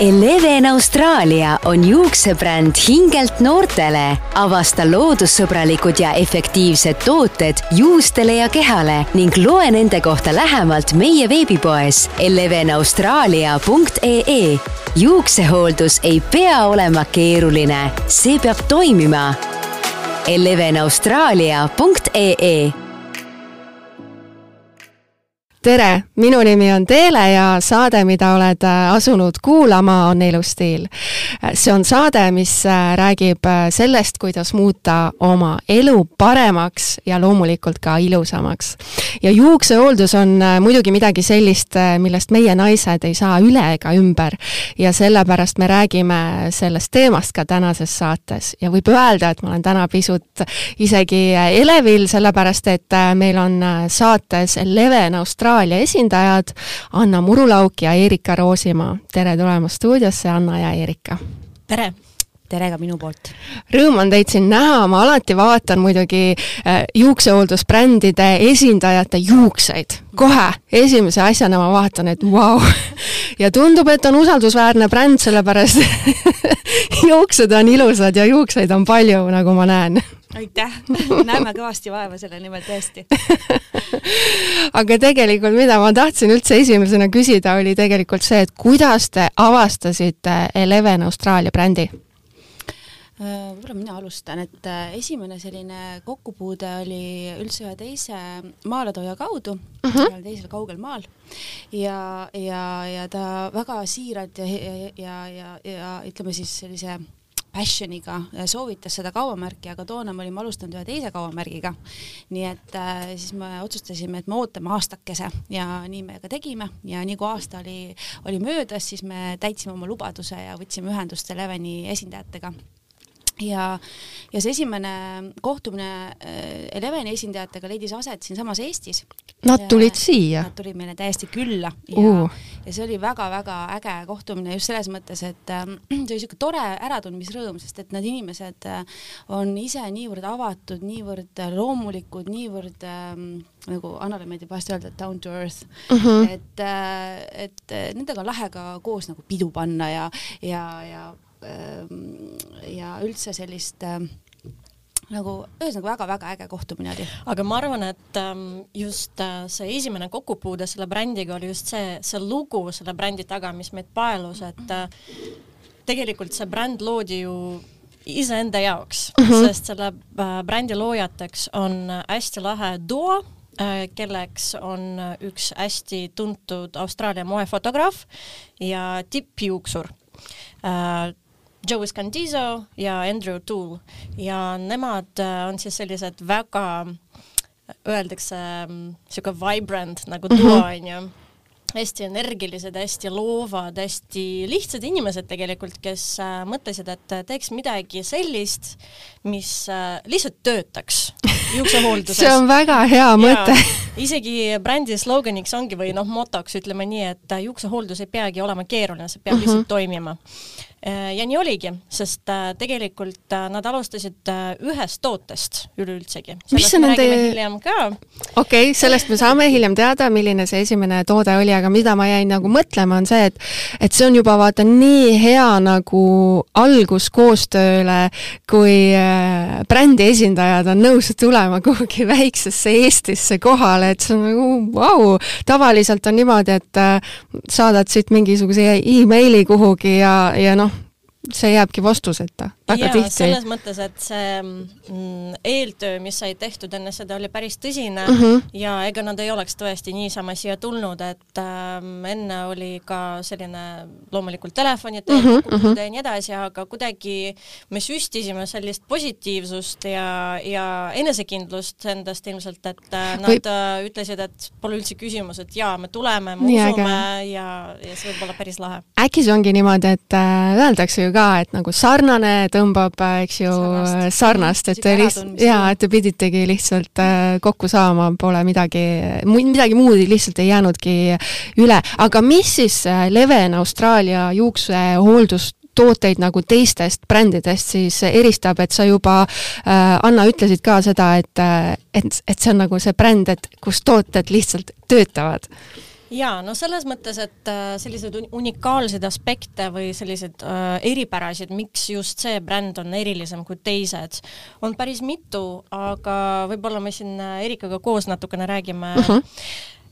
Eleven Austraalia on juuksebränd hingelt noortele. avasta loodussõbralikud ja efektiivsed tooted juustele ja kehale ning loe nende kohta lähemalt meie veebipoes elevenaustraalia.ee. juuksehooldus ei pea olema keeruline, see peab toimima. elevenaustraalia.ee tere, minu nimi on Teele ja saade, mida oled äh, asunud kuulama, on Elustiil. Äh, see on saade, mis äh, räägib sellest, kuidas muuta oma elu paremaks ja loomulikult ka ilusamaks. ja juuksehooldus on muidugi midagi sellist, millest meie naised ei saa üle ega ümber. ja sellepärast me räägime sellest teemast ka tänases saates ja võib öelda, et ma olen täna pisut isegi elevil, sellepärast et meil on saates Leven Austraalia Austraalia esindajad Anna Murulauk ja Erika Roosimaa. tere tulemast stuudiosse, Anna ja Erika! tere! tere ka minu poolt! Rõõm on teid siin näha, ma alati vaatan muidugi äh, juuksehooldusbrändide esindajate juukseid. kohe, esimese asjana ma vaatan, et vau wow. ja tundub, et on usaldusväärne bränd, sellepärast juuksed on ilusad ja juukseid on palju, nagu ma näen aitäh, näeme kõvasti vaeva selle nimel tõesti aga tegelikult, mida ma tahtsin üldse esimesena küsida, oli tegelikult see, et kuidas te avastasite Eleven Austraalia brändi? Äh, võib-olla mina alustan, et äh, esimene selline kokkupuude oli üldse ühe teise maaletooja kaudu uh, mhm. -huh. teisel kaugel maal ja, ja, ja ta väga siiralt ja, ja, ja, ja, ja ütleme siis sellise passion'iga soovitas seda kaubamärki, aga toona me olime alustanud ühe teise kaubamärgiga. nii et äh, siis me otsustasime, et me ootame aastakese ja nii me ka tegime ja nii kui aasta oli, oli möödas, siis me täitsime oma lubaduse ja võtsime ühendust Eleveni esindajatega ja, ja see esimene kohtumine äh, Eleveni esindajatega leidis aset siinsamas Eestis. Nad tulid siia? Nad tulid meile täiesti külla ja uh., ja see oli väga-väga äge kohtumine just selles mõttes, et äh, see oli niisugune tore äratundmisrõõm, sest et need inimesed äh, on ise niivõrd avatud, niivõrd loomulikud, niivõrd äh, nagu Annale meeldib vahest öelda, et down to earth uh, mhm. -huh. et äh,, et nendega on lahe ka koos nagu pidu panna ja, ja, ja ja üldse sellist ähm, nagu ühesõnaga väga-väga äge kohtumine oli. aga ma arvan, et ähm, just äh, see esimene kokkupuude selle brändiga oli just see, see lugu selle brändi taga, mis meid paelus, et äh, tegelikult see bränd loodi ju iseenda jaoks uh, -huh. sest selle äh, brändi loojateks on hästi lahe duo, kelleks on üks hästi tuntud Austraalia moefotograaf ja tippjuuksur Joe Scandizo ja Andrew Toole. Ja nemad äh, on siis sellised väga, öeldakse niisugune mm, vibrant nagu duo mhm. mm -hmm hästi energilised, hästi loovad, hästi lihtsad inimesed tegelikult, kes äh, mõtlesid, et teeks midagi sellist, mis äh, lihtsalt töötaks juuksehoolduses see on väga hea mõte isegi brändi sloganiks ongi või noh, motoks ütleme nii, et juuksehooldus ei peagi olema keeruline, see peab uh -huh. lihtsalt toimima. Äh, ja nii oligi, sest äh, tegelikult äh, nad alustasid ühest tootest üleüldsegi. mis see nende hiljem ka. okei okay,, sellest me saame hiljem teada, milline see esimene toode oli, aga mida ma jäin nagu mõtlema, on see, et et see on juba vaata nii hea nagu algus koostööle, kui brändi esindajad on nõus tulema kuhugi väiksesse Eestisse kohale, et see on nagu vau wow., tavaliselt on niimoodi, et saadad siit mingisuguse emaili kuhugi ja, ja noh, see jääbki vastuseta väga tihti. selles mõttes, et see mm, eeltöö, mis sai tehtud enne seda, oli päris tõsine mm -hmm. ja ega nad ei oleks tõesti niisama siia tulnud, et ähm, enne oli ka selline loomulikult telefonid mm -hmm, mm -hmm. ja nii edasi, aga kuidagi me süstisime sellist positiivsust ja, ja enesekindlust endast ilmselt, et äh, nad Või... Äh, ütlesid, et pole üldse küsimus, et jaa, me tuleme, me nii usume äge. ja, ja see võib olla päris lahe. äkki see ongi niimoodi, et äh, öeldakse ju ka, et nagu sarnane tõmbab, äh, eks ju, sarnast, sarnast, et te lihtsalt, jaa, et te piditegi lihtsalt äh, kokku saama, pole midagi, midagi muud lihtsalt ei jäänudki üle. aga mis siis äh, Leven Austraalia juuksehooldust tooteid nagu teistest brändidest siis eristab, et sa juba äh,, Anna, ütlesid ka seda, et, et, et see on nagu see bränd, et kus tooted lihtsalt töötavad jaa, no selles mõttes, et äh, selliseid unikaalseid aspekte või selliseid äh, eripärasid, miks just see bränd on erilisem kui teised, on päris mitu, aga võib-olla me siin äh, Erikaga koos natukene räägime uh. -huh.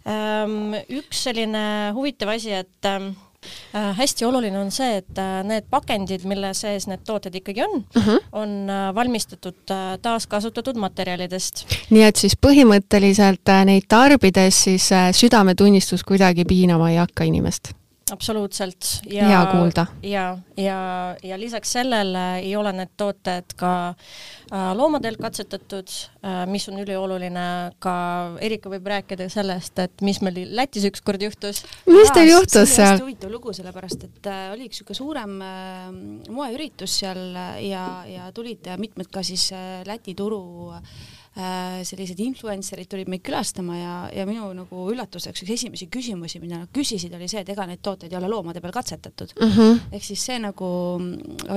Ähm, üks selline huvitav asi, et ähm, Äh, hästi oluline on see, et äh, need pakendid, mille sees need tooted ikkagi on uh, -huh. on äh, valmistatud taaskasutatud materjalidest. nii et siis põhimõtteliselt neid tarbides siis südametunnistus kuidagi piinama ei hakka inimest? Absoluutselt. hea kuulda. ja, ja, ja lisaks sellele ei ole need tooted ka äh, loomadel katsetatud äh,, mis on ülioluline, ka Erika võib rääkida sellest, et mis meil Lätis ükskord juhtus. mis teil juhtus seal? huvitav lugu, sellepärast et äh, oli üks niisugune suurem moeüritus seal ja, ja tulid mitmed ka siis Läti turu Äh, sellised influencer'id tulid meid külastama ja, ja minu nagu üllatuseks üks esimesi küsimusi, mida nad küsisid, oli see, et ega neid tooteid ei ole loomade peal katsetatud uh. -huh. ehk siis see nagu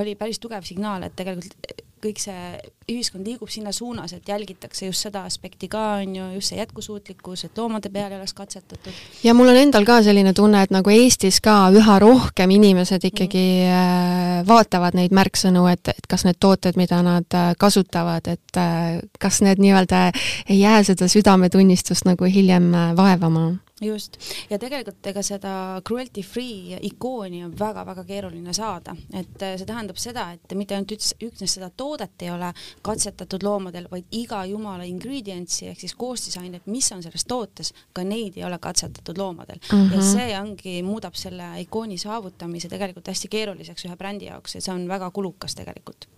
oli päris tugev signaal, et tegelikult kõik see ühiskond liigub sinna suunas, et jälgitakse just seda aspekti ka, on ju, just see jätkusuutlikkus, et loomade peal ei oleks katsetatud. ja mul on endal ka selline tunne, et nagu Eestis ka üha rohkem inimesed ikkagi mm. vaatavad neid märksõnu, et, et kas need tooted, mida nad äh, kasutavad, et äh, kas need nii-öelda ei jää seda südametunnistust nagu hiljem vaevama just, ja tegelikult ega seda cruelty free ikooni on väga-väga keeruline saada, et äh, see tähendab seda, et mitte ainult üts, üksnes seda toodet ei ole katsetatud loomadel, vaid iga jumala ingredients'i ehk siis koostisainet, mis on selles tootes, ka neid ei ole katsetatud loomadel mm. -hmm. ja mhm. see ongi, muudab selle ikooni saavutamise tegelikult hästi keeruliseks ühe brändi jaoks ja see on väga kulukas tegelikult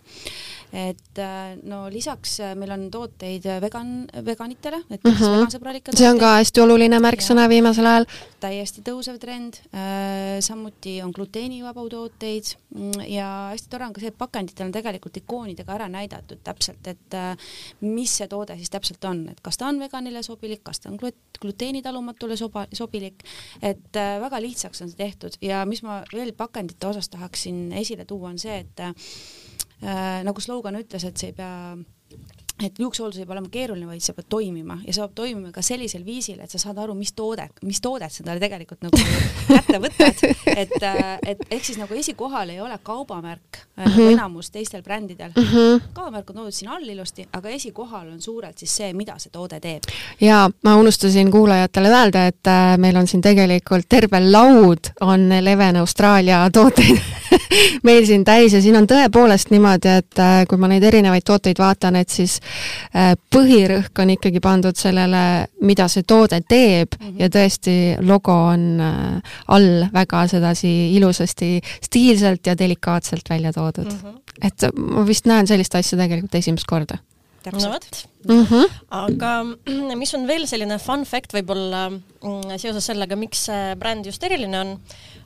et äh, no lisaks äh, meil on tooteid äh, vegan, veganitele, et mm -hmm. vegansõbralikke see on ka hästi oluline märksõna viimasel ajal. täiesti tõusev trend, samuti on gluteenivabu tooteid. Mm, ja hästi tore on ka see, et pakenditel on tegelikult ikoonidega ära näidatud täpselt, et mis see toode siis täpselt on, et kas ta on veganile sobilik, kas ta on gluteenitalumatule soba, sobilik, et väga lihtsaks on see tehtud. Ja mis ma veel pakendite osas tahaksin esile tuua, on see, et äh, nagu slogan ütles, et see ei pea et juuksehooldus ei pea olema keeruline, vaid see peab toimima ja see peab toimima ka sellisel viisil, et sa saad aru, mis toode, mis toodet sa talle tegelikult nagu kätte võtad, et, äh, et ehk siis nagu esikohal ei ole kaubamärk mm -hmm. nagu mhm. enamus teistel brändidel mm. -hmm. kaubamärk on toodud siin all ilusti, aga esikohal on suurelt siis see, mida see toode teeb. ja ma unustasin kuulajatele öelda, et äh, meil on siin tegelikult terve laud on Eleven Austraalia tooteid meil siin täis ja siin on tõepoolest niimoodi, et kui ma neid erinevaid tooteid vaatan, et siis põhirõhk on ikkagi pandud sellele, mida see toode teeb mm -hmm. ja tõesti, logo on äh, all väga sedasi ilusasti stiilselt ja delikaatselt välja toodud mm. -hmm. et ma vist näen sellist asja tegelikult esimest korda no vot mm. -hmm. aga mis on veel selline fun fact võib-olla mm, seoses sellega, miks see bränd just eriline on,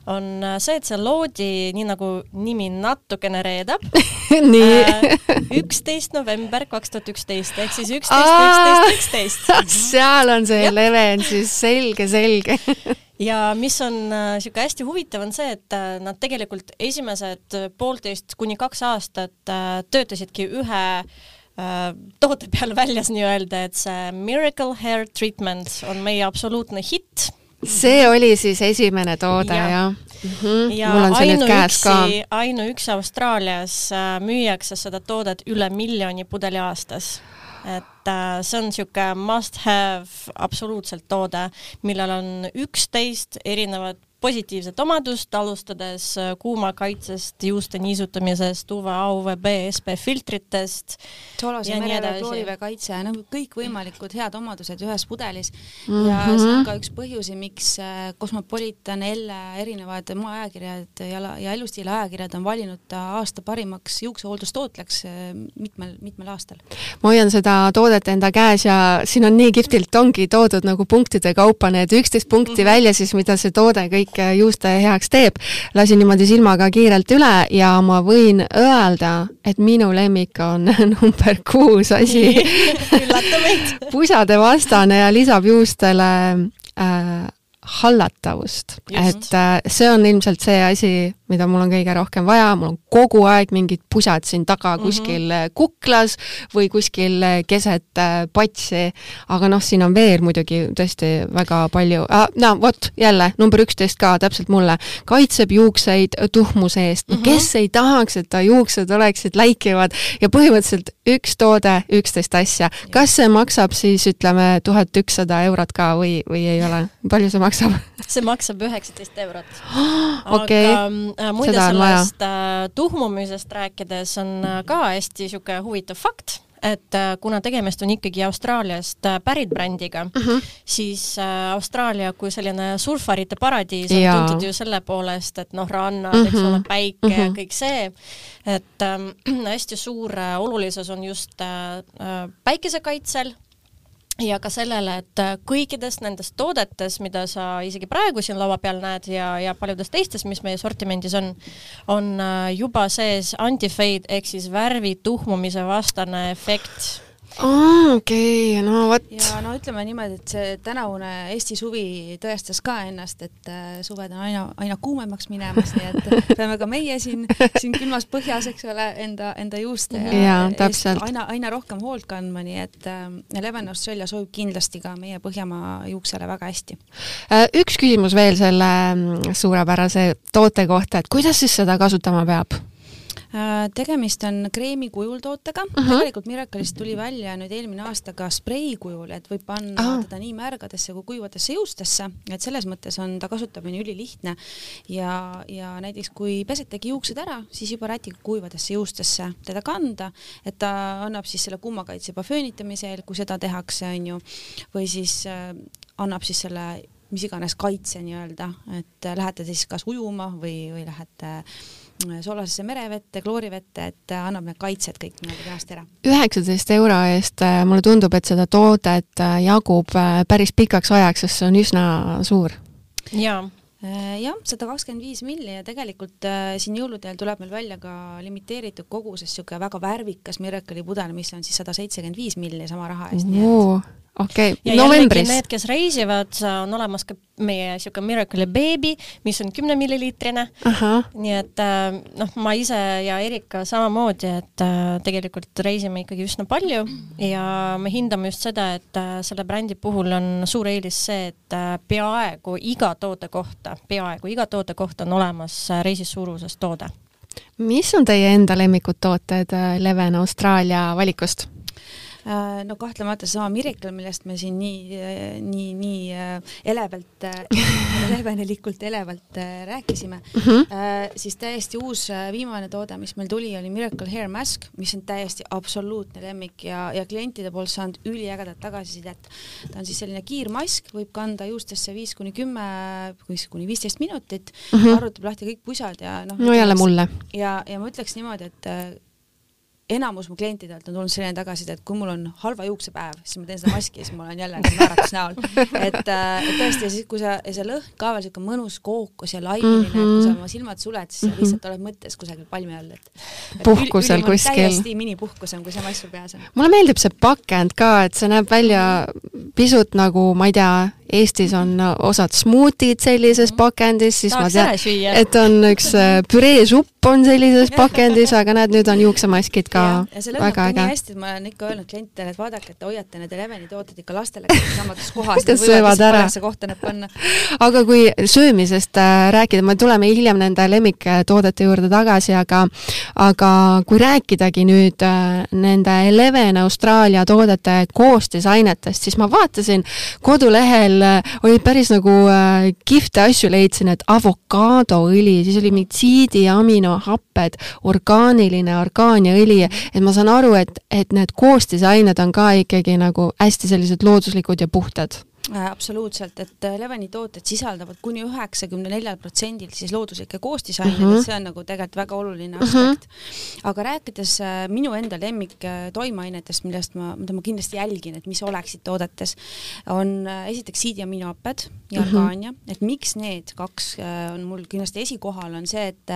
on äh, see, et see loodi, nii nagu nimi natukene reedab. Nii. üksteist november kaks tuhat üksteist ehk siis üksteist, üksteist, üksteist. seal on see leven siis selge, selge. Ja mis on niisugune äh, hästi huvitav, on see, et äh, nad tegelikult esimesed poolteist kuni kaks aastat äh, töötasidki ühe äh, toote peal väljas nii-öelda, et see Miracle Hair Treatment on meie absoluutne hitt see oli siis esimene toode ja., jah mm? -hmm. ja mul on see nüüd käes ka. ainuüksi Austraalias äh, müüakse seda toodet üle miljoni pudeli aastas et äh, see on niisugune must have absoluutselt toode, millel on üksteist erinevat positiivset omadust, alustades äh, kuumakaitsest, juuste niisutamisest, UVA, UVB, SPF filtritest. soolase merevee kloorivee kaitse, nagu kõikvõimalikud head omadused ühes pudelis mm. -hmm. ja see on ka üks põhjusi, miks äh, Cosmopolitan, Elle, erinevad moeajakirjad ja, ja elustiili ajakirjad on valinud ta aasta parimaks juuksehooldustootleks äh, mitmel, mitmel aastal. ma hoian seda toodet enda käes ja siin on nii kihvtilt ongi toodud nagu punktide kaupa need üksteist punkti mm -hmm. välja siis, mida see toode kõik kõik juuste heaks teeb. lasin niimoodi silmaga kiirelt üle ja ma võin öelda, et minu lemmik on number kuus asi pusade vastane ja lisab juustele äh, hallatavust, et äh, see on ilmselt see asi, mida mul on kõige rohkem vaja, mul on kogu aeg mingid pusad siin taga mhm. kuskil mm -hmm. kuklas või kuskil äh, keset patsi, aga noh, siin on veel muidugi tõesti väga palju ah,, no vot, jälle number üksteist ka täpselt mulle, kaitseb juukseid tuhmuse eest mm, -hmm. kes ei tahaks, et ta juuksed oleksid läikivad ja põhimõtteliselt üks toode, üksteist asja. kas see maksab siis ütleme tuhat ükssada eurot ka või, või ei ole, palju see maksab? See maksab üheksateist eurot. okei okay äh, muide sellest äh, tuhmumisest rääkides on äh, ka hästi niisugune huvitav fakt, et kuna tegemist on ikkagi Austraaliast pärit brändiga mhm. -huh. siis Austraalia kui selline surfarite paradiis on ja. tuntud ju selle poolest, et noh, rannad uh, -huh. eks ole, mhm. päike uh, mhm. -huh. kõik see, et äh, hästi suur äh, olulisus on just äh päikesekaitsel ja ka sellele, et äh, kõikidest nendest toodetes, mida sa isegi praegu siin laua peal näed ja, ja paljudes teistes, mis meie sortimendis on, on äh, juba sees anti-fade ehk siis värvi tuhmumise vastane efekt aa, okei okay,, no vot. ja no ütleme niimoodi, et see tänavune Eesti suvi tõestas ka ennast, et äh, suved on aina, aina kuumemaks minemas, nii et peame ka meie siin, siin külmas põhjas, eks ole, enda, enda juuste ja, ja täpselt. aina, aina rohkem hoolt kandma, nii et äh, Leven Australia sobib kindlasti ka meie Põhjamaa juuksele väga hästi. Äh, üks küsimus veel selle mm, suurepärase toote kohta, et kuidas siis seda kasutama peab? Äh, tegemist on kreemi kujul tootega uh, -huh. tegelikult Miracle'ist tuli välja nüüd eelmine aasta ka sprei kujul, et võib panna -huh. teda nii märgadesse kui kuivatesse juustesse, et selles mõttes on ta kasutamine ülilihtne ja, ja näiteks kui pesetegi juuksed ära, siis juba rätiga kuivadesse juustesse teda kanda, et ta annab siis selle kummakaitse juba föönitamisel, kui seda tehakse, onju, või siis äh, annab siis selle mis iganes kaitse nii-öelda, et lähete siis kas ujuma või, või lähete soolasesse merevette, kloorivette, et annab need kaitsed kõik niimoodi kenasti ära. üheksateist euro eest äh, mulle tundub, et seda toodet äh, jagub äh, päris pikaks ajaks, sest see on üsna suur. jaa jah, sada kakskümmend viis milli ja tegelikult äh, siin jõulude ajal tuleb meil välja ka limiteeritud koguses niisugune väga värvikas Miracle'i pudel, mis on siis sada seitsekümmend viis milli sama raha eest okei okay., novembris. Need, kes reisivad, on olemas ka meie siuke Miracle Baby, mis on kümne milliliitrine. nii et äh, noh, ma ise ja Erika samamoodi, et äh, tegelikult reisime ikkagi üsna palju ja me hindame just seda, et äh, selle brändi puhul on suur eelis see, et peaaegu iga toote kohta, peaaegu iga toote kohta on olemas reisis suuruses toode. mis on teie enda lemmikud tooted Leven Austraalia valikust? Äh, no kahtlemata seesama Miracle, millest me siin nii, nii, nii äh, elevalt, levenelikult elevalt äh, rääkisime mm, -hmm. siis täiesti uus viimane toode, mis meil tuli, oli Miracle Hair Mask, mis on täiesti absoluutne lemmik ja, ja klientide poolt saanud üliägedat tagasisidet. ta on siis selline kiirmask, võib kanda juustesse viis kuni kümme, kuni viisteist minutit mm, -hmm. arvutab lahti kõik pusad ja noh. no jälle mulle. ja, ja ma ütleks niimoodi, et enamus mu klientidelt on tulnud selline tagasiside, et kui mul on halva juuksepäev, siis ma teen seda maski ja siis ma olen jälle naeratus näol. et, äh, et tõesti, ja siis, kui sa, ja see lõhn ka veel siuke mõnus kookus ja laineline mm, -hmm. kui sa mhm. oma silmad suled, siis sa mhm. lihtsalt oled mõttes kusagil palmi all, et, et puhkusel üli, kuskil. täiesti minipuhkusem, kui see mask sul peas on. mulle meeldib see pakend ka, et see näeb välja pisut nagu, ma ei tea, Eestis on osad smuutid sellises mhm. pakendis, siis Tahaks ma tean, et on üks äh, püreesupp on sellises pakendis, aga näed, nüüd on juuksemaskid ka ja, ja lõhnab nii hästi, et ma olen ikka öelnud klientidele, et vaadake, et te hoiate need Eleveni tooted ikka lastele samades kohas Nad söövad ära. kohta need panna. aga kui söömisest äh, rääkida, me tuleme hiljem nende lemmiktoodete juurde tagasi, aga aga kui rääkidagi nüüd äh, nende Eleven Austraalia toodete koostisainetest, siis ma vaatasin kodulehel seal äh, olid päris nagu äh, kihvte asju leidsin, et avokaadoõli, siis oli mingid siidi aminohapped, orgaaniline orgaaniaõli, et ma saan aru, et, et need koostisained on ka ikkagi nagu hästi sellised looduslikud ja puhtad absoluutselt, et äh, Leveni tooted sisaldavad kuni üheksakümne neljal protsendil siis looduslikke koostisaineid mm, -hmm. see on nagu tegelikult väga oluline aspekt mm. -hmm. aga rääkides äh, minu enda lemmik toimeainetest, millest ma, mida ma kindlasti jälgin, et mis oleksid toodetes, on esiteks siidiaminohapped ja orgaania mm, -hmm. et miks need kaks on mul kindlasti esikohal, on see, et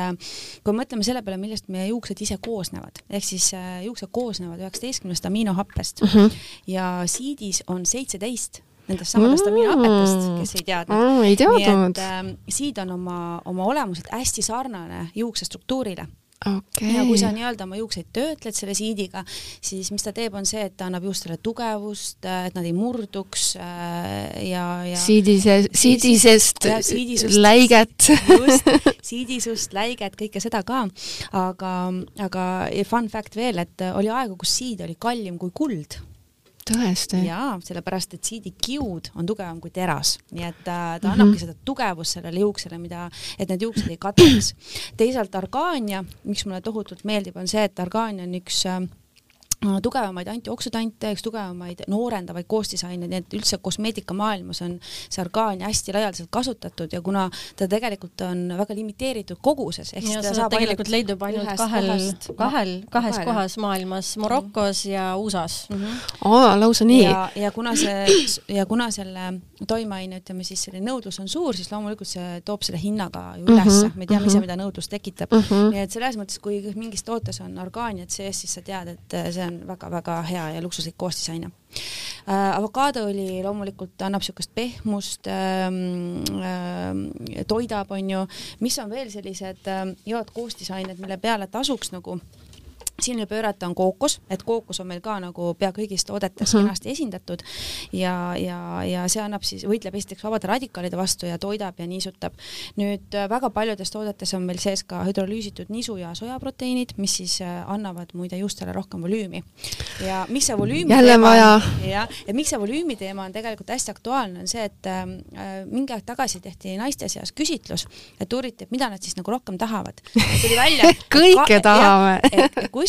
kui mõtleme selle peale, millest meie juuksed ise koosnevad, ehk siis juuksed koosnevad üheksateistkümnest aminohappest mm -hmm. ja siidis on seitseteist nendest samadest Mm. aminohapetest, kes ei teadnud. mm,. ei teadnud et. äh, siid on oma, oma olemuselt hästi sarnane juukse struktuurile okei ja kui sa nii-öelda oma juukseid töötled selle siidiga, siis mis ta teeb, on see, et ta annab juustele tugevust, et nad ei murduks äh, ja, ja siidise, siidisest läiget. just, siidisust, läiget, kõike seda ka, aga, aga fun fact veel, et oli aegu, kus siid oli kallim kui kuld tõesti? jaa, sellepärast et siidikiud on tugevam kui teras, nii et ta, ta annabki seda tugevust sellele juuksele, mida, et need juuksed ei kataks. teisalt argaania, miks mulle tohutult meeldib, on see, et argaania on üks äh, tugevamaid antioksüdante, üks tugevamaid noorendavaid koostisaineid, nii et üldse kosmeetikamaailmas on see argaania hästi laialdaselt kasutatud ja kuna ta tegelikult on väga limiteeritud koguses, ehk siis ta saab tegelikult leidub ainult kahel kohast-, kahel, kahes kahel, kohas maailmas, Marokos ja USA-s. mm. -hmm. aa, lausa nii? ja, ja kuna see ja kuna selle toimeaine, ütleme siis selline nõudlus on suur, siis loomulikult see toob selle hinna ka ju ülesse Mhm, me teame ise, mhm. mida nõudlus tekitab. Mhm. nii et selles mõttes, kui mingis tootes on orgaaniat sees, siis sa tead, et äh, see on väga-väga hea ja luksuslik koostisaine äh,. avokaadõli loomulikult annab niisugust pehmust ähm,, äh, toidab, on ju, mis on veel sellised äh, head koostisained, mille peale tasuks nagu silmi pöörata on kookos, et kookos on meil ka nagu pea kõigis toodetes Mhm. kenasti esindatud ja, ja, ja see annab siis, võitleb esiteks vabade radikaalide vastu ja toidab ja niisutab. nüüd äh, väga paljudes toodetes on meil sees ka hüdrolüüsitud nisu ja sojaproteiinid, mis siis äh, annavad muide juustele rohkem volüümi. ja miks see volüümi Jälle vaja. jah, ja miks see volüümi teema on tegelikult hästi aktuaalne, on see, et äh, mingi aeg tagasi tehti naiste seas küsitlus, et uuriti, et mida nad siis nagu rohkem tahavad. tuli välja Kõike tahame.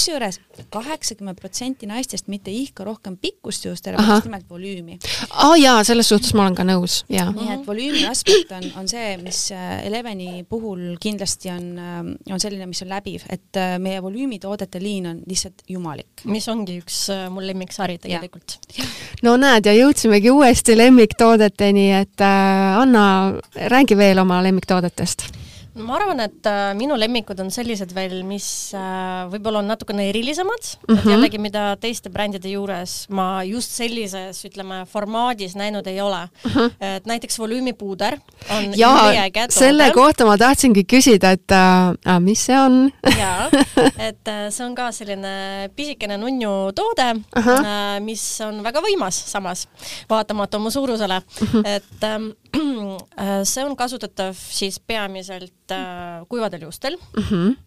Kusjuures kaheksakümmend protsenti naistest mitte ihka rohkem pikkust juustele, vaid just nimelt volüümi. aa jaa, selles suhtes ma olen ka nõus, jaa. nii et volüümi aspekt on, on see, mis äh, Eleveni puhul kindlasti on, on selline, mis on läbiv, et äh, meie volüümitoodete liin on lihtsalt jumalik. mis ongi üks äh, mu lemmiksari tegelikult. no näed ja jõudsimegi uuesti lemmiktoodeteni, et äh, Anna, räägi veel oma lemmiktoodetest. Ma arvan, et äh, minu lemmikud on sellised veel, mis äh, võib-olla on natukene erilisemad mm, -hmm. et jällegi, mida teiste brändide juures ma just sellises, ütleme, formaadis näinud ei ole mm. -hmm. et näiteks volüümipuuder on üliäge, selle toode. kohta ma tahtsingi küsida, et äh, mis see on? jaa, et äh, see on ka selline pisikene nunnu toode, mis on väga võimas samas, vaatamata oma suurusele, Mhm. et ähm, äh, see on kasutatav siis peamiselt äh, kuivadel juustel äh,.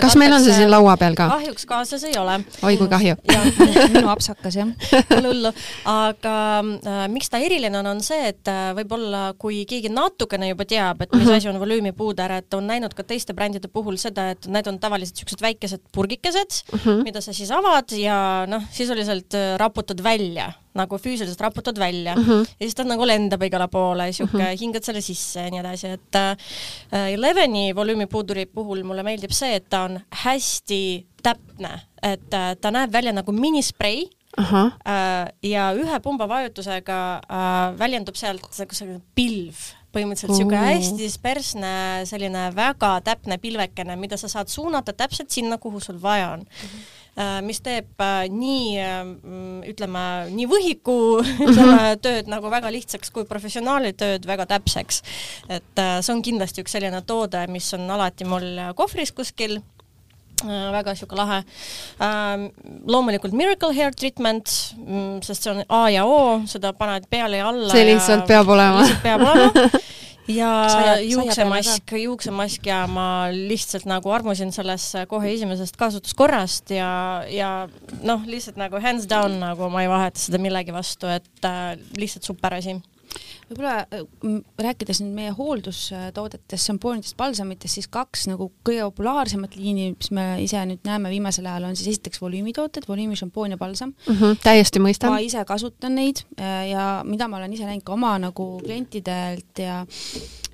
kas meil on see siin laua peal ka? kahjuks kaasas ei ole. oi kui kahju. minu apsakas jah. Pole hullu, aga äh, miks ta eriline on, on see, et äh, võib-olla kui keegi natukene juba teab, et mis Mhm. asi on volüümipuuder, et on näinud ka teiste brändide puhul seda, et need on tavaliselt niisugused väikesed purgikesed mm, Mhm. -hmm. mida sa siis avad ja noh, sisuliselt äh, raputad välja nagu füüsiliselt raputad välja mm. -hmm. ja siis ta nagu lendab igale poole, sihuke mm -hmm. hingad selle sisse ja nii edasi, et äh, Eleveni volüümipuuduri puhul mulle meeldib see, et ta on hästi täpne, et äh, ta näeb välja nagu minisprei ahah, äh, ja ühe pumba vajutusega äh, väljendub sealt selline pilv, põhimõtteliselt niisugune hästi dispersne, selline väga täpne pilvekene, mida sa saad suunata täpselt sinna, kuhu sul vaja on mm. -hmm. Mis teeb äh, nii äh, mm, ütleme, nii võhiku ütleme tööd nagu väga lihtsaks kui professionaali tööd väga täpseks. et äh, see on kindlasti üks selline toode, mis on alati mul kohvris kuskil Äh, väga sihuke lahe ähm,. loomulikult Miracle Hair Treatment, sest see on A ja O, seda paned peale ja alla. see lihtsalt peab olema. lihtsalt peab olema. Ja juuksemask, juuksemask ja ma lihtsalt nagu armusin sellesse kohe esimesest kasutuskorrast ja, ja noh, lihtsalt nagu hands down nagu ma ei vaheta seda millegi vastu, et äh, lihtsalt super asi. Võib-olla äh, rääkides nüüd meie hooldustoodetest, šampoonidest, palsamitest, siis kaks nagu kõige populaarsemat liini, mis me ise nüüd näeme viimasel ajal, on siis esiteks volüümitooted, volüümišampoon ja palsam. Mhm, täiesti mõistan ma. ise kasutan neid äh, ja mida ma olen ise näinud ka oma nagu klientidelt ja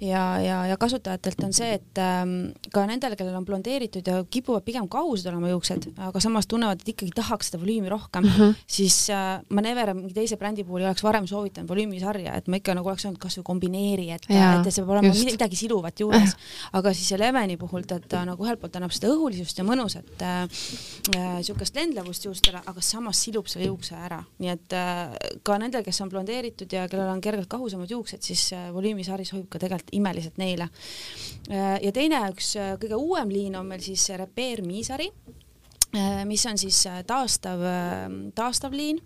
ja, ja, ja kasutajatelt on see, et ähm, ka nendel, kellel on blondeeritud ja kipuvad pigem kahused olema juuksed, aga samas tunnevad, et ikkagi tahaks seda volüümi rohkem mm, -hmm. siis äh, ma never mingi teise brändi puhul ei oleks varem soovitanud volüümisarja, et ma ikka nagu oleks öelnud kasvõi kombineeri, et, et see peab olema just. midagi siluvat juures. aga siis Eleveni puhul ta, ta nagu ühelt poolt annab seda õhulisust ja mõnusat äh, äh, siukest lendlevust juustele, aga samas silub selle juukse ära, nii et äh, ka nendel, kes on blondeeritud ja kellel on kergelt kahusamad juuksed, siis äh, volüümisari sobib ka tegelikult imeliselt neile äh,. ja teine üks äh, kõige uuem liin on meil siis Repair miisari äh, mis on siis taastav, taastav liin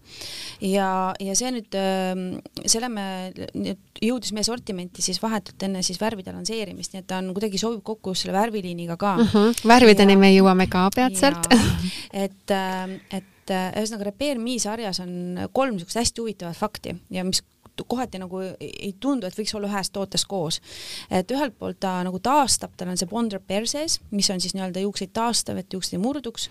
ja, ja see nüüd, selle me nüüd jõudis meie sortimenti siis vahetult enne siis värvide lansseerimist, nii et ta on kuidagi sobib kokku selle värviliiniga ka mm. -hmm. värvideni Ja- me jõuame ka peatselt. et, et ühesõnaga Repair Me sarjas on kolm niisugust hästi huvitavat fakti ja mis kohati nagu ei tundu, et võiks olla ühes tootes koos. et ühelt poolt ta nagu taastab, tal on see Bond Repair sees, mis on siis nii-öelda juukseid taastav, et juuksed ei murduks.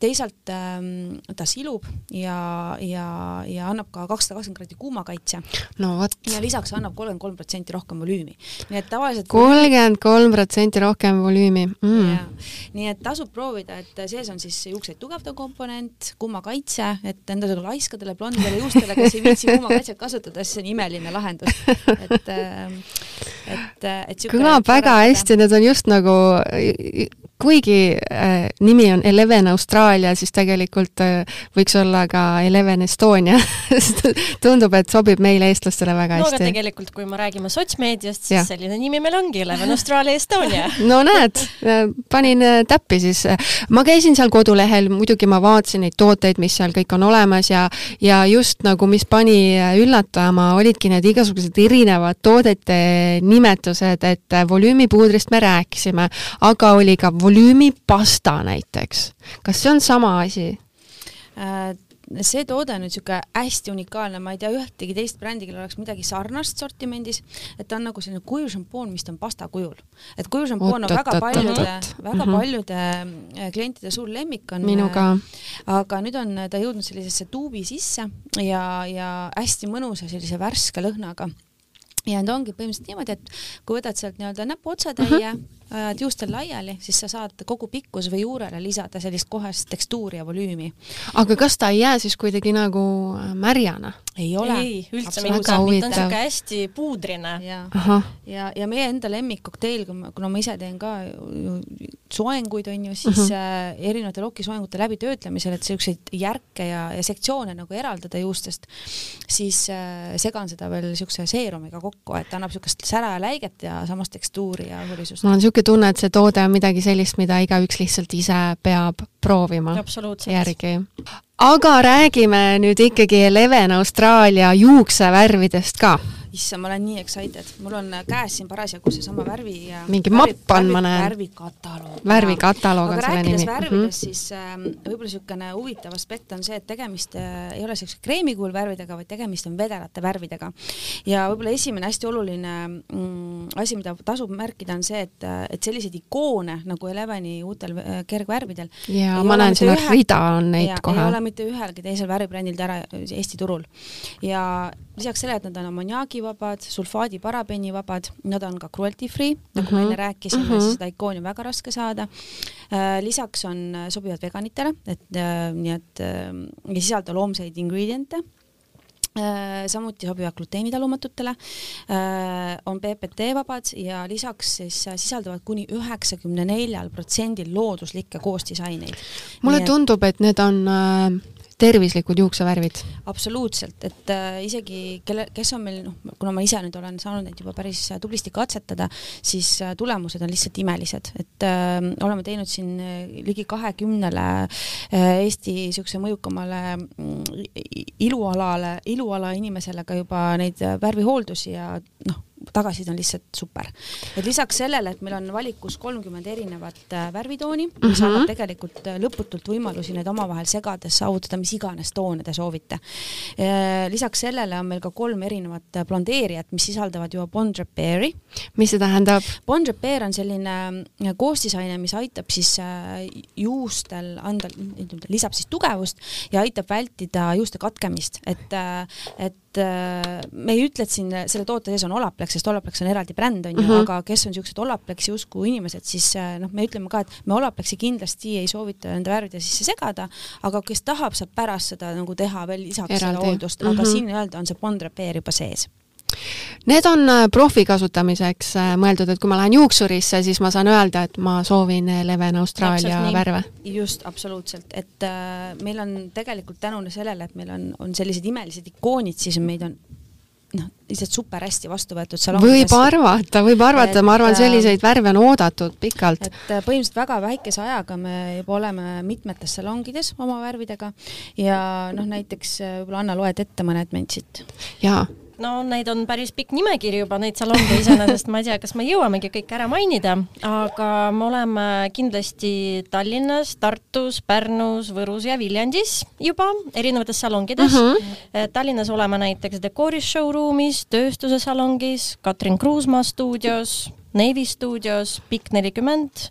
teisalt ähm, ta silub ja, ja, ja annab ka kakssada kakskümmend kraadi kuumakaitse no vot, ja lisaks annab kolmkümmend kolm protsenti rohkem volüümi. nii et tavaliselt kolmkümmend kolm protsenti rohkem volüümi mm. Nii et tasub proovida, et sees on siis juukseid tugevdav komponent, kuumakaitse, et nendele laiskadele blondidele juustele, kes ei viitsi kuumakaitset kasutada, siis see on imeline lahendus. et, et, et siuke kõlab väga hästi, need on just nagu, kuigi äh, nimi on Eleven Austraalia, siis tegelikult äh, võiks olla ka Eleven Estonia sest tundub, et sobib meile, eestlastele väga no aga hästi. tegelikult, kui me räägime sotsmeediast, siis ja. selline nimi meil ongi, Eleven Australia Estonia. no näed, panin äh, täppi siis. ma käisin seal kodulehel, muidugi ma vaatasin neid tooteid, mis seal kõik on olemas ja ja just nagu, mis pani äh, üllatama, olidki need igasugused erinevad toodete nimetused, et äh, volüümipuudrist me rääkisime, aga oli ka volüümipasta näiteks. kas see on sama asi? Äh, see toode on nüüd niisugune hästi unikaalne, ma ei tea ühtegi teist brändi, kellel oleks midagi sarnast sortimendis, et ta on nagu selline kujušampoon, mis on pasta kujul. et kujušampoon on väga paljude, väga Mhm. paljude äh, klientide suur lemmik on. minu ka. aga nüüd on ta jõudnud sellisesse tuubi sisse ja, ja hästi mõnusa sellise värske lõhnaga ja nüüd ongi põhimõtteliselt niimoodi, et kui võtad sealt nii-öelda näpuotsatäie, ajad juustel laiali, siis sa saad kogu pikkus või juurele lisada sellist kohest tekstuuri ja volüümi. aga kas ta ei jää siis kuidagi nagu äh, märjana? ei ole. ei, üldse mitte, ta on siuke hästi puudrine. ja, ja, ja meie enda lemmikkokteil, kuna ma ise teen ka ju soenguid, on ju, siis uh. -huh. äh, erinevate lokisoengute läbitöötlemisel, et siukseid järke ja, ja sektsioone nagu eraldada juustest, siis äh, segan seda veel siukse seerumiga kokku, et annab siukest sära ja läiget ja samas tekstuuri ja õhulisust. mul on niisugune tunne, et see toode on midagi sellist, mida igaüks lihtsalt ise peab proovima järgi. aga räägime nüüd ikkagi Eleven Austraalia juuksevärvidest ka. issand, ma olen nii excited, mul on äh, käes siin parasjagu seesama värvi ja Mingi mapp on, ma näen. värvikataloog. värvikataloog on selle nimi. värvidest, siis äh, võib-olla niisugune huvitav aspekt on see, et tegemist äh, ei ole niisuguse kreemikuul värvidega, vaid tegemist on vedelate värvidega. ja võib-olla esimene hästi oluline mm, asi, mida tasub märkida, on see, et, et selliseid ikoone nagu Eleveni uutel äh, kergvärvidel ja ei ma näen siin, ühe- rida on neid ja, ei kohe ole. mitte ühelgi teisel värvibrändil ära Eesti turul. ja lisaks sellele, et nad on ammoniaagivabad, sulfaadi-parabeenivabad, nad on ka cruelty free, nagu me Mhm. enne rääkisime mm. -hmm. seda ikooni on väga raske saada. lisaks on, sobivad veganitele, et äh, nii et äh, ei sisalda loomseid ingrediente samuti sobivad gluteenitalumatutele, on PPT vabad ja lisaks siis sisaldavad kuni üheksakümne neljal protsendil looduslikke koostisaineid. mulle tundub, et need on äh, tervislikud juuksevärvid. absoluutselt, et äh, isegi kelle, kes on meil noh, kuna ma ise nüüd olen saanud neid juba päris äh, tublisti katsetada, siis äh, tulemused on lihtsalt imelised, et äh, oleme teinud siin äh, ligi kahekümnele äh, Eesti niisuguse mõjukamale mm, ilualale, iluala inimesele ka juba neid äh, värvihooldusi ja noh, tagasiside on lihtsalt super. et lisaks sellele, et meil on valikus kolmkümmend erinevat äh, värvitooni, mis mm Mhm. -hmm. annab tegelikult äh, lõputult võimalusi neid omavahel segades saavutada mis iganes toone te soovite. lisaks sellele on meil ka kolm erinevat äh, blondeerijat, mis sisaldavad juba Bond Repair'i. mis see tähendab? Bond Repair on selline äh, koostisaine, mis aitab siis äh, juustel anda, lisab siis tugevust ja aitab vältida juuste katkemist, et, et äh, me ei ütle, et siin selle toote sees on Olaplex, sest Olaplex on eraldi bränd, on ju, Mhm. aga kes on niisugused Olaplexi usku inimesed, siis äh, noh, me ütleme ka, et me Olaplexi kindlasti ei soovita nende värvide sisse segada, aga kes tahab, saab pärast seda nagu teha veel lisaks Eraldi. hooldust, aga Mhm. siin nii-öelda on see Bond Repair juba sees Need on äh, profi kasutamiseks äh, mõeldud, et kui ma lähen juuksurisse, siis ma saan öelda, et ma soovin Leven Austraalia värve? just, absoluutselt, et äh, meil on tegelikult tänu sellele, et meil on, on sellised imelised ikoonid, siis meid on noh, lihtsalt super hästi vastu võetud salongides. võib arvata, võib arvata, ma arvan, selliseid värve on oodatud pikalt. et põhimõtteliselt väga väikese ajaga me juba oleme mitmetes salongides oma värvidega ja noh, näiteks võib-olla Anna, loed ette mõned mind siit? jaa no neid on päris pikk nimekiri juba, neid salonge iseenesest, ma ei tea, kas me jõuamegi kõik ära mainida, aga me oleme kindlasti Tallinnas, Tartus, Pärnus, Võrus ja Viljandis juba erinevates salongides uh. Mhm. -huh. Tallinnas oleme näiteks Decoris showroom'is, tööstuse salongis, Katrin Kruusmaa stuudios, Navy stuudios, Pikk nelikümmend,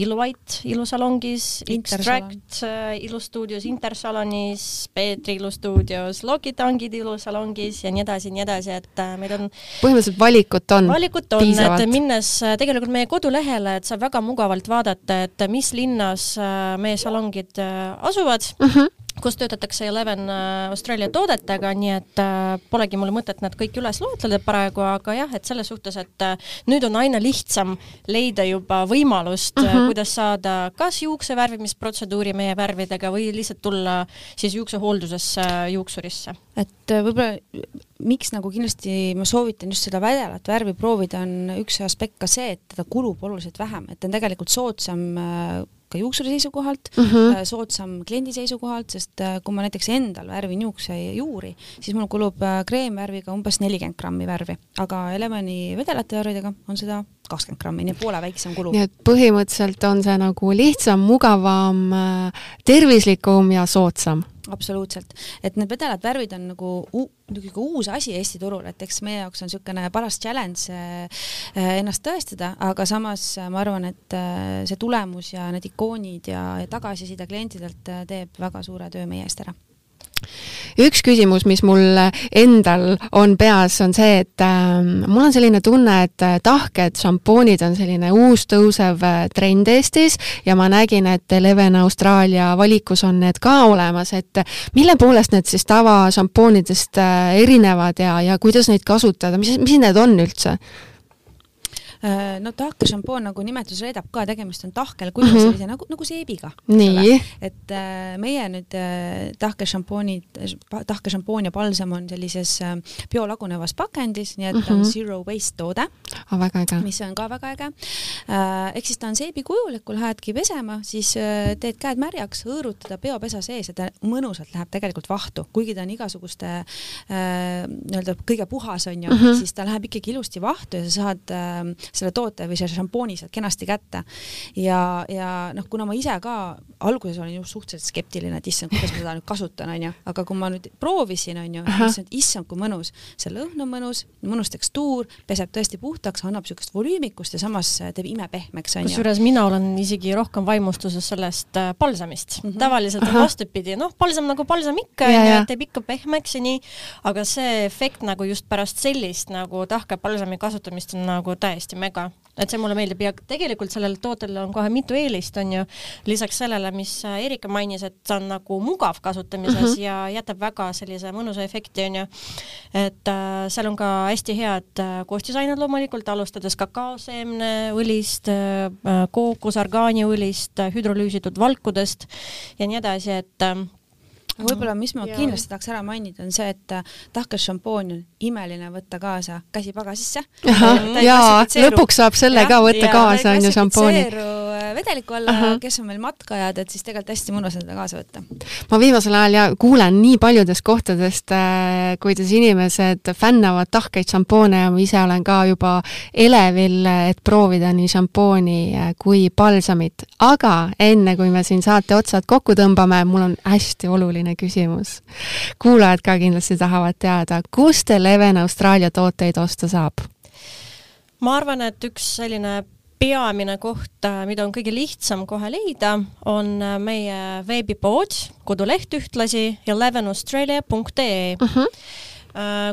Iluwhite ilusalongis, Extract äh, ilustuudios, Intersalonis, Peetri ilustuudios, Lokitangid ilusalongis ja nii edasi ja nii edasi, et äh, meil on põhimõtteliselt valikut on valikut on, et minnes äh, tegelikult meie kodulehele, et saab väga mugavalt vaadata, et mis linnas meie salongid asuvad uh. Mhm. Kus töötatakse Eleven äh, Austraalia toodetega, nii et äh, polegi mul mõtet nad kõik üles loetleda praegu, aga jah, et selles suhtes, et äh, nüüd on aina lihtsam leida juba võimalust uh, -huh. kuidas saada kas juukse värvimisprotseduuri meie värvidega või lihtsalt tulla siis juuksehooldusesse juuksurisse. et võib-olla miks nagu kindlasti ma soovitan just seda vädelat värvi proovida, on üks aspekt ka see, et teda kulub oluliselt vähem, et ta on tegelikult soodsam ka juuksuri seisukohalt mm, -hmm. soodsam kliendi seisukohalt, sest äh, kui ma näiteks endal värvin juuksejuuri, siis mul kulub äh, kreemvärviga umbes nelikümmend grammi värvi, aga Elemani vedelate värvidega on seda kakskümmend grammi, nii et poole väiksem kulu. nii et põhimõtteliselt on see nagu lihtsam, mugavam, tervislikum ja soodsam absoluutselt, et need vedelad värvid on nagu niisugune uus asi Eesti turul, et eks meie jaoks on niisugune paras challenge äh, ennast tõestada, aga samas ma arvan, et äh, see tulemus ja need ikoonid ja, ja tagasiside klientidelt äh, teeb väga suure töö meie eest ära üks küsimus, mis mul endal on peas, on see, et äh, mul on selline tunne, et äh, tahked šampoonid on selline uus tõusev äh, trend Eestis ja ma nägin, et Eleven Austraalia valikus on need ka olemas, et mille poolest need siis tavašampoonidest äh, erinevad ja, ja kuidas neid kasutada, mis, mis need on üldse? Äh, no tahke šampoon, nagu nimetus reedab ka, tegemist on tahkel kujul mm -hmm. sellise nagu, nagu seebiga. et äh, meie nüüd äh, tahke šampoonid, tahke šampoon ja palsam on sellises äh, biolagunevas pakendis, nii et mm -hmm. on zero waste toode oh,. väga äge. mis on ka väga äge äh,. ehk siis ta on seebi kujul, et kui lähedki pesema, siis äh, teed käed märjaks, hõõrud teda peopesa sees ja ta mõnusalt läheb tegelikult vahtu, kuigi ta on igasuguste äh, nii-öelda kõige puhas on ju mm, -hmm. siis ta läheb ikkagi ilusti vahtu ja sa saad äh, selle toote või selle šampooni sealt kenasti kätte. ja, ja noh, kuna ma ise ka alguses olin just suhteliselt skeptiline, et issand, kuidas ma seda nüüd kasutan, onju, aga kui ma nüüd proovisin, onju, et issand, kui mõnus, see lõhn on mõnus, mõnus tekstuur, peseb tõesti puhtaks, annab siukest volüümikust ja samas teeb imepehmeks, onju. kusjuures mina olen isegi rohkem vaimustuses sellest äh, palsamist mm. -hmm. tavaliselt on vastupidi, noh, palsam nagu palsam ikka, onju, teeb ikka pehmeks ja nii, aga see efekt nagu just pärast sellist nagu tahke palsami kasutamist on nagu täiesti mega, et see mulle meeldib ja tegelikult sellel tootel on kohe mitu eelist, on ju, lisaks sellele, mis Erika mainis, et ta on nagu mugav kasutamises mm -hmm. ja jätab väga sellise mõnusa efekti, on ju. et äh, seal on ka hästi head äh, koostisained loomulikult, alustades kakaoseemneõlist äh,, kookosorgaaniõlist äh,, hüdrolüüsitud valkudest ja nii edasi, et äh, võib-olla, mis ma ja. kindlasti tahaks ära mainida, on see, et äh, tahkas šampoon on imeline võtta kaasa käsipagasisse. jaa, lõpuks saab selle ja, ka võtta ja, kaasa, on ju, šampooni äh, vedeliku alla uh, -huh. kes on meil matkajad, et siis tegelikult hästi mõnus on seda kaasa võtta. ma viimasel ajal ja kuulen nii paljudest kohtadest äh,, kuidas inimesed fännavad tahkeid šampoone ja ma ise olen ka juba elevil, et proovida nii šampooni äh, kui palsamit. aga enne, kui me siin saate otsad kokku tõmbame, mul on hästi oluline oluline küsimus. kuulajad ka kindlasti tahavad teada, kust Eleven Austraalia tooteid osta saab? ma arvan, et üks selline peamine koht, mida on kõige lihtsam kohe leida, on meie veebipood, koduleht ühtlasi elevenaustralia.ee uh. -huh Äh,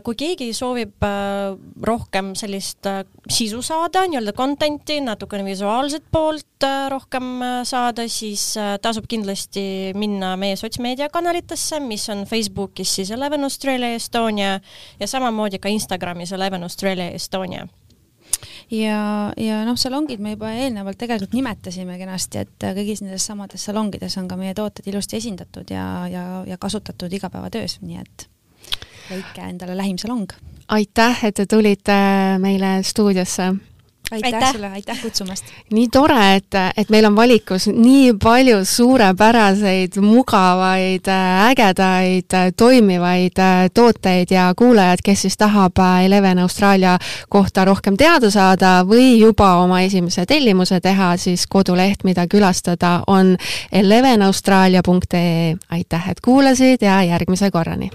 kui keegi soovib äh, rohkem sellist äh, sisu saada, nii-öelda content'i, natukene visuaalset poolt rohkem saada, siis tasub kindlasti minna meie sotsmeediakanalitesse, mis on Facebookis siis Eleven Australia Estonia ja samamoodi ka Instagramis Eleven Australia Estonia. Ja, ja noh, salongid me juba eelnevalt tegelikult nimetasime kenasti, et kõigis nendes samades salongides on ka meie tooted ilusti esindatud ja, ja, ja kasutatud igapäevatöös, nii et leidke endale lähim salong. aitäh, et te tulite meile stuudiosse aitäh, aitäh sulle, aitäh kutsumast! nii tore, et, et meil on valikus nii palju suurepäraseid, mugavaid, ägedaid, toimivaid tooteid ja kuulajad, kes siis tahab Eleven Austraalia kohta rohkem teada saada või juba oma esimese tellimuse teha, siis koduleht, mida külastada, on elevenaustraalia.ee. aitäh, et kuulasid ja järgmise korrani!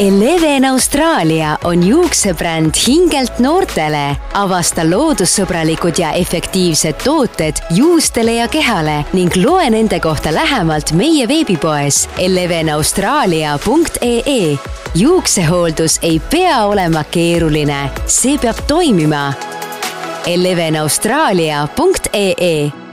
Eleven Austraalia on juuksebränd hingelt noortele. avasta loodussõbralikud ja efektiivsed tooted juustele ja kehale ning loe nende kohta lähemalt meie veebipoes elevenaustraalia.ee. juuksehooldus ei pea olema keeruline, see peab toimima. elevenaustraalia.ee